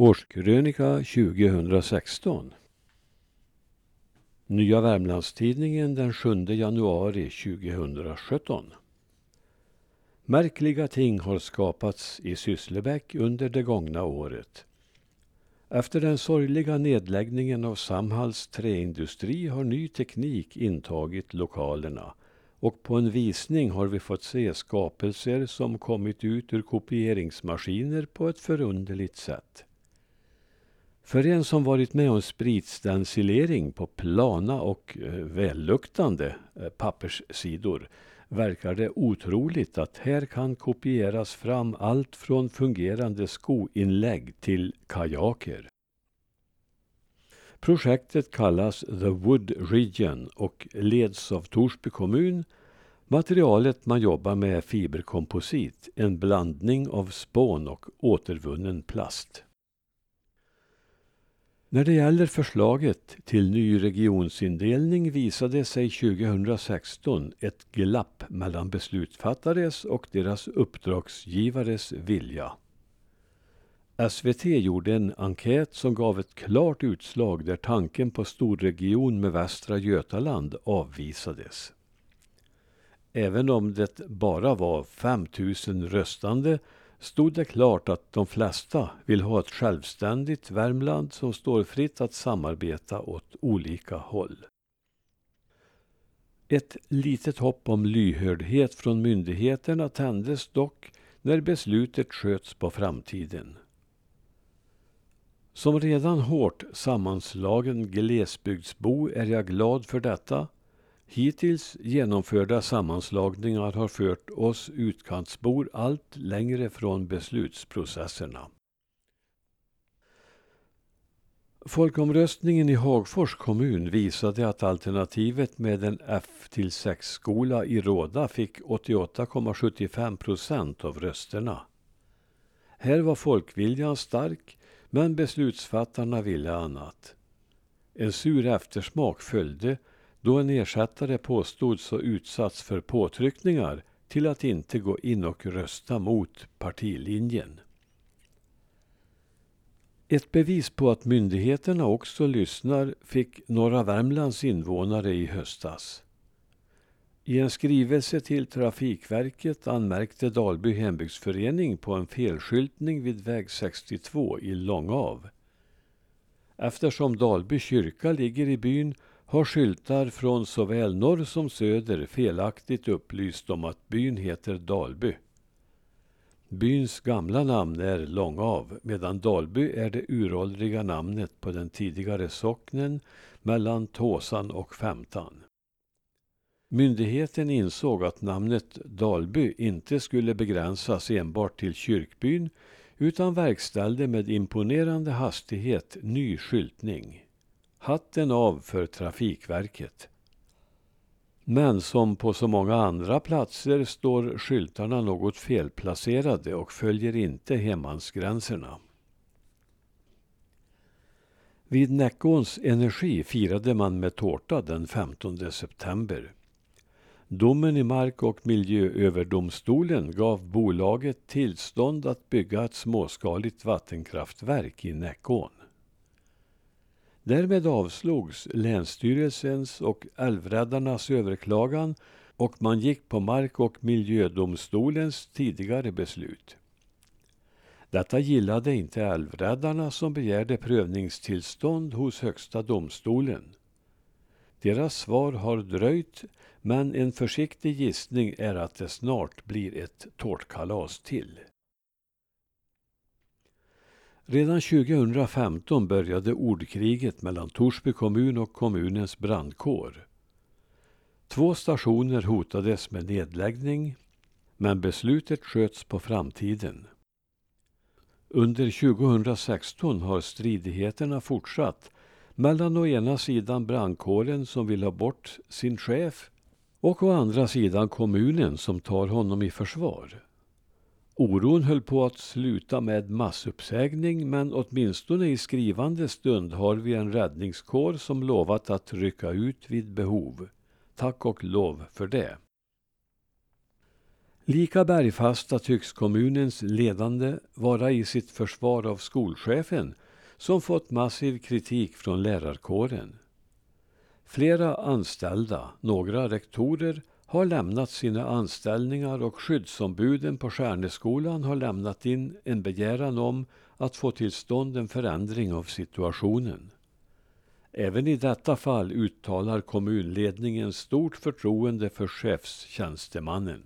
Årskrönika 2016 Nya Värmlandstidningen den 7 januari 2017 Märkliga ting har skapats i Sysslebäck under det gångna året. Efter den sorgliga nedläggningen av Samhalls träindustri har ny teknik intagit lokalerna och på en visning har vi fått se skapelser som kommit ut ur kopieringsmaskiner på ett förunderligt sätt. För en som varit med om spritstencilering på plana och eh, välluktande eh, papperssidor verkar det otroligt att här kan kopieras fram allt från fungerande skoinlägg till kajaker. Projektet kallas The Wood Region och leds av Torsby kommun. Materialet man jobbar med är fiberkomposit, en blandning av spån och återvunnen plast. När det gäller förslaget till ny regionsindelning visade sig 2016 ett glapp mellan beslutsfattares och deras uppdragsgivares vilja. SVT gjorde en enkät som gav ett klart utslag där tanken på storregion med Västra Götaland avvisades. Även om det bara var 5 000 röstande stod det klart att de flesta vill ha ett självständigt Värmland som står fritt att samarbeta åt olika håll. Ett litet hopp om lyhördhet från myndigheterna tändes dock när beslutet sköts på framtiden. Som redan hårt sammanslagen glesbygdsbo är jag glad för detta Hittills genomförda sammanslagningar har fört oss utkantsbor allt längre från beslutsprocesserna. Folkomröstningen i Hagfors kommun visade att alternativet med en F-6-skola i Råda fick 88,75 procent av rösterna. Här var folkviljan stark, men beslutsfattarna ville annat. En sur eftersmak följde då en ersättare påstods ha utsatts för påtryckningar till att inte gå in och rösta mot partilinjen. Ett bevis på att myndigheterna också lyssnar fick norra Värmlands invånare i höstas. I en skrivelse till Trafikverket anmärkte Dalby hembygdsförening på en felskyltning vid väg 62 i Långav. Eftersom Dalby kyrka ligger i byn har skyltar från såväl norr som söder felaktigt upplyst om att byn heter Dalby. Byns gamla namn är Långav medan Dalby är det uråldriga namnet på den tidigare socknen mellan Tåsan och Femtan. Myndigheten insåg att namnet Dalby inte skulle begränsas enbart till kyrkbyn utan verkställde med imponerande hastighet ny skyltning. Hatten av för Trafikverket. Men som på så många andra platser står skyltarna något felplacerade och följer inte hemmansgränserna. Vid Näckåns Energi firade man med tårta den 15 september. Domen i Mark och miljööverdomstolen gav bolaget tillstånd att bygga ett småskaligt vattenkraftverk i Näckån. Därmed avslogs Länsstyrelsens och Älvräddarnas överklagan och man gick på Mark och miljödomstolens tidigare beslut. Detta gillade inte Älvräddarna som begärde prövningstillstånd hos Högsta domstolen. Deras svar har dröjt men en försiktig gissning är att det snart blir ett tårtkalas till. Redan 2015 började ordkriget mellan Torsby kommun och kommunens brandkår. Två stationer hotades med nedläggning, men beslutet sköts på framtiden. Under 2016 har stridigheterna fortsatt mellan å ena sidan brandkåren som vill ha bort sin chef och å andra sidan kommunen som tar honom i försvar. Oron höll på att sluta med massuppsägning men åtminstone i skrivande stund har vi en räddningskår som lovat att rycka ut vid behov. Tack och lov för det. Lika bergfasta tycks kommunens ledande vara i sitt försvar av skolchefen som fått massiv kritik från lärarkåren. Flera anställda, några rektorer, har lämnat sina anställningar och skyddsombuden på Stjärneskolan har lämnat in en begäran om att få till stånd en förändring av situationen. Även i detta fall uttalar kommunledningen stort förtroende för chefstjänstemannen.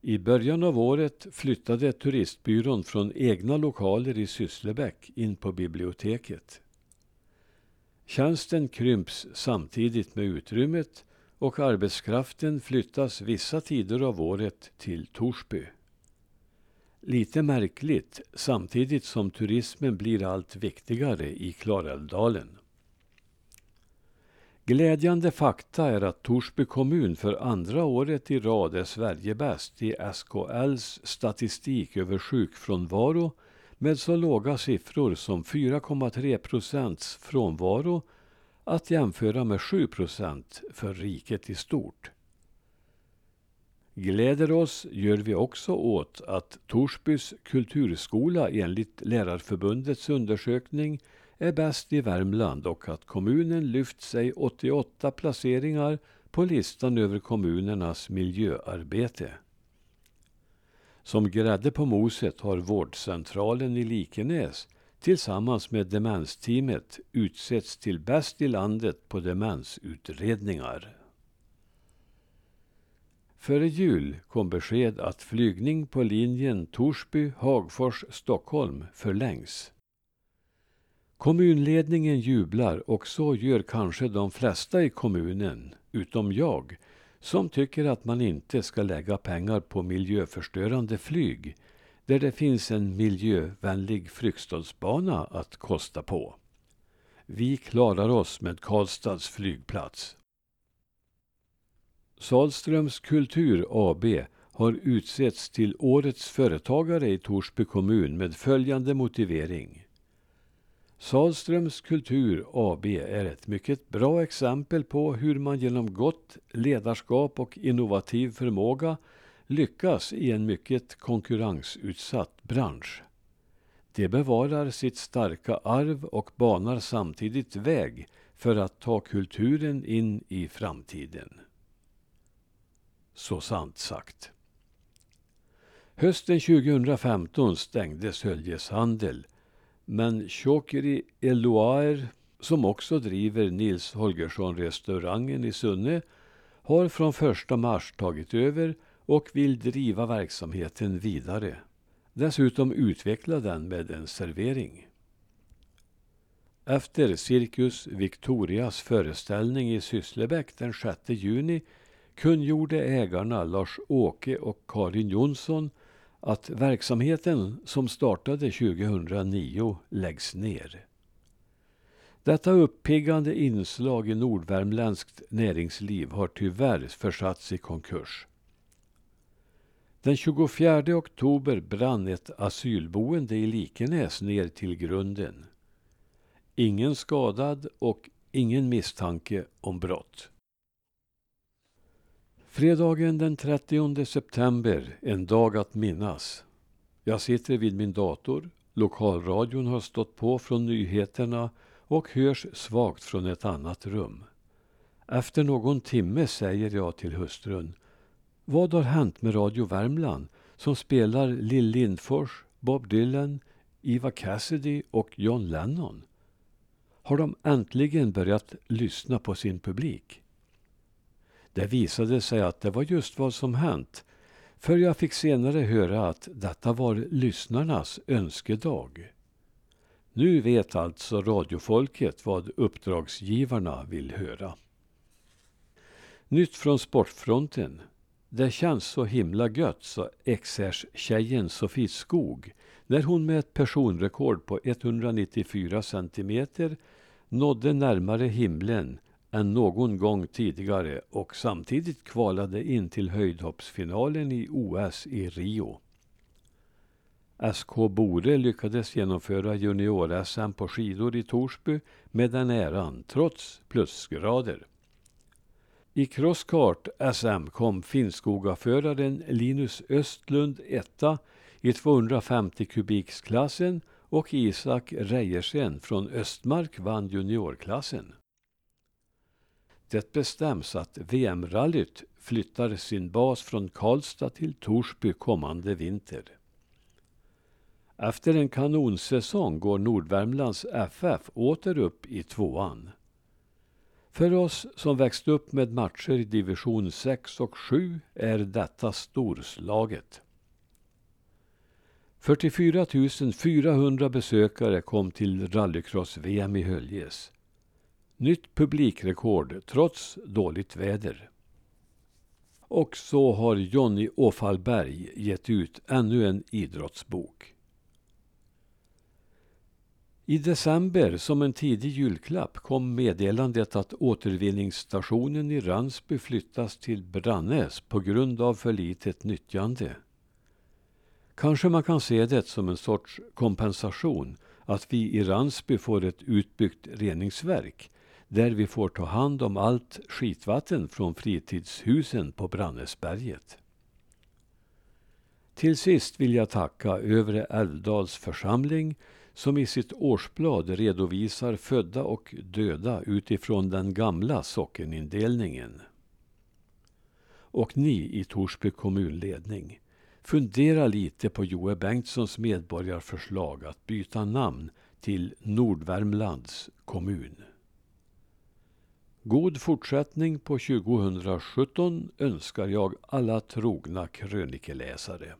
I början av året flyttade turistbyrån från egna lokaler i Sysslebäck in på biblioteket. Tjänsten krymps samtidigt med utrymmet och arbetskraften flyttas vissa tider av året till Torsby. Lite märkligt samtidigt som turismen blir allt viktigare i Klarälvdalen. Glädjande fakta är att Torsby kommun för andra året i rad är Sverigebäst i SKLs statistik över sjukfrånvaro med så låga siffror som 4,3 procents frånvaro att jämföra med 7 procent för riket i stort. Gläder oss gör vi också åt att Torsbys kulturskola enligt Lärarförbundets undersökning är bäst i Värmland och att kommunen lyft sig 88 placeringar på listan över kommunernas miljöarbete. Som grädde på moset har vårdcentralen i Likenäs tillsammans med demensteamet utsetts till bäst i landet på demensutredningar. Före jul kom besked att flygning på linjen Torsby-Hagfors-Stockholm förlängs. Kommunledningen jublar och så gör kanske de flesta i kommunen, utom jag, som tycker att man inte ska lägga pengar på miljöförstörande flyg där det finns en miljövänlig Fryksdalsbana att kosta på. Vi klarar oss med Karlstads flygplats. Salströms Kultur AB har utsetts till Årets företagare i Torsby kommun med följande motivering. Salströms Kultur AB är ett mycket bra exempel på hur man genom gott ledarskap och innovativ förmåga lyckas i en mycket konkurrensutsatt bransch. Det bevarar sitt starka arv och banar samtidigt väg för att ta kulturen in i framtiden. Så sant sagt. Hösten 2015 stängdes Höljes handel men Chokri Eloaer, som också driver Nils Holgersson-restaurangen i Sunne, har från första mars tagit över och vill driva verksamheten vidare. Dessutom utveckla den med en servering. Efter Cirkus Victorias föreställning i Sysslebäck den 6 juni kungjorde ägarna Lars-Åke och Karin Jonsson att verksamheten som startade 2009 läggs ner. Detta uppiggande inslag i nordvärmländskt näringsliv har tyvärr försatts i konkurs. Den 24 oktober brann ett asylboende i Likenäs ner till grunden. Ingen skadad och ingen misstanke om brott. Fredagen den 30 september, en dag att minnas. Jag sitter vid min dator, lokalradion har stått på från nyheterna och hörs svagt från ett annat rum. Efter någon timme säger jag till hustrun vad har hänt med Radio Värmland som spelar Lill Lindfors, Bob Dylan, Eva Cassidy och John Lennon? Har de äntligen börjat lyssna på sin publik? Det visade sig att det var just vad som hänt. För jag fick senare höra att detta var lyssnarnas önskedag. Nu vet alltså radiofolket vad uppdragsgivarna vill höra. Nytt från sportfronten. Det känns så himla gött, sa XR-tjejen Sofie Skog när hon med ett personrekord på 194 centimeter nådde närmare himlen än någon gång tidigare och samtidigt kvalade in till höjdhoppsfinalen i OS i Rio. SK Bore lyckades genomföra junior-SM på skidor i Torsby med den äran, trots plusgrader. I crosskart SM kom Finnskogaföraren Linus Östlund etta i 250 kubiksklassen och Isak Reiersen från Östmark vann juniorklassen. Det bestäms att VM-rallyt flyttar sin bas från Karlstad till Torsby kommande vinter. Efter en kanonsäsong går Nordvärmlands FF åter upp i tvåan. För oss som växt upp med matcher i division 6 och 7 är detta storslaget. 44 400 besökare kom till rallycross-VM i Höljes. Nytt publikrekord trots dåligt väder. Och så har Jonny Åfallberg gett ut ännu en idrottsbok. I december, som en tidig julklapp, kom meddelandet att återvinningsstationen i Ransby flyttas till Brannäs på grund av för litet nyttjande. Kanske man kan se det som en sorts kompensation att vi i Ransby får ett utbyggt reningsverk där vi får ta hand om allt skitvatten från fritidshusen på Brannäsberget. Till sist vill jag tacka Övre Älvdals församling som i sitt årsblad redovisar födda och döda utifrån den gamla sockenindelningen. Och ni i Torsby kommunledning, fundera lite på Joe Bengtssons medborgarförslag att byta namn till Nordvärmlands kommun. God fortsättning på 2017 önskar jag alla trogna krönikeläsare.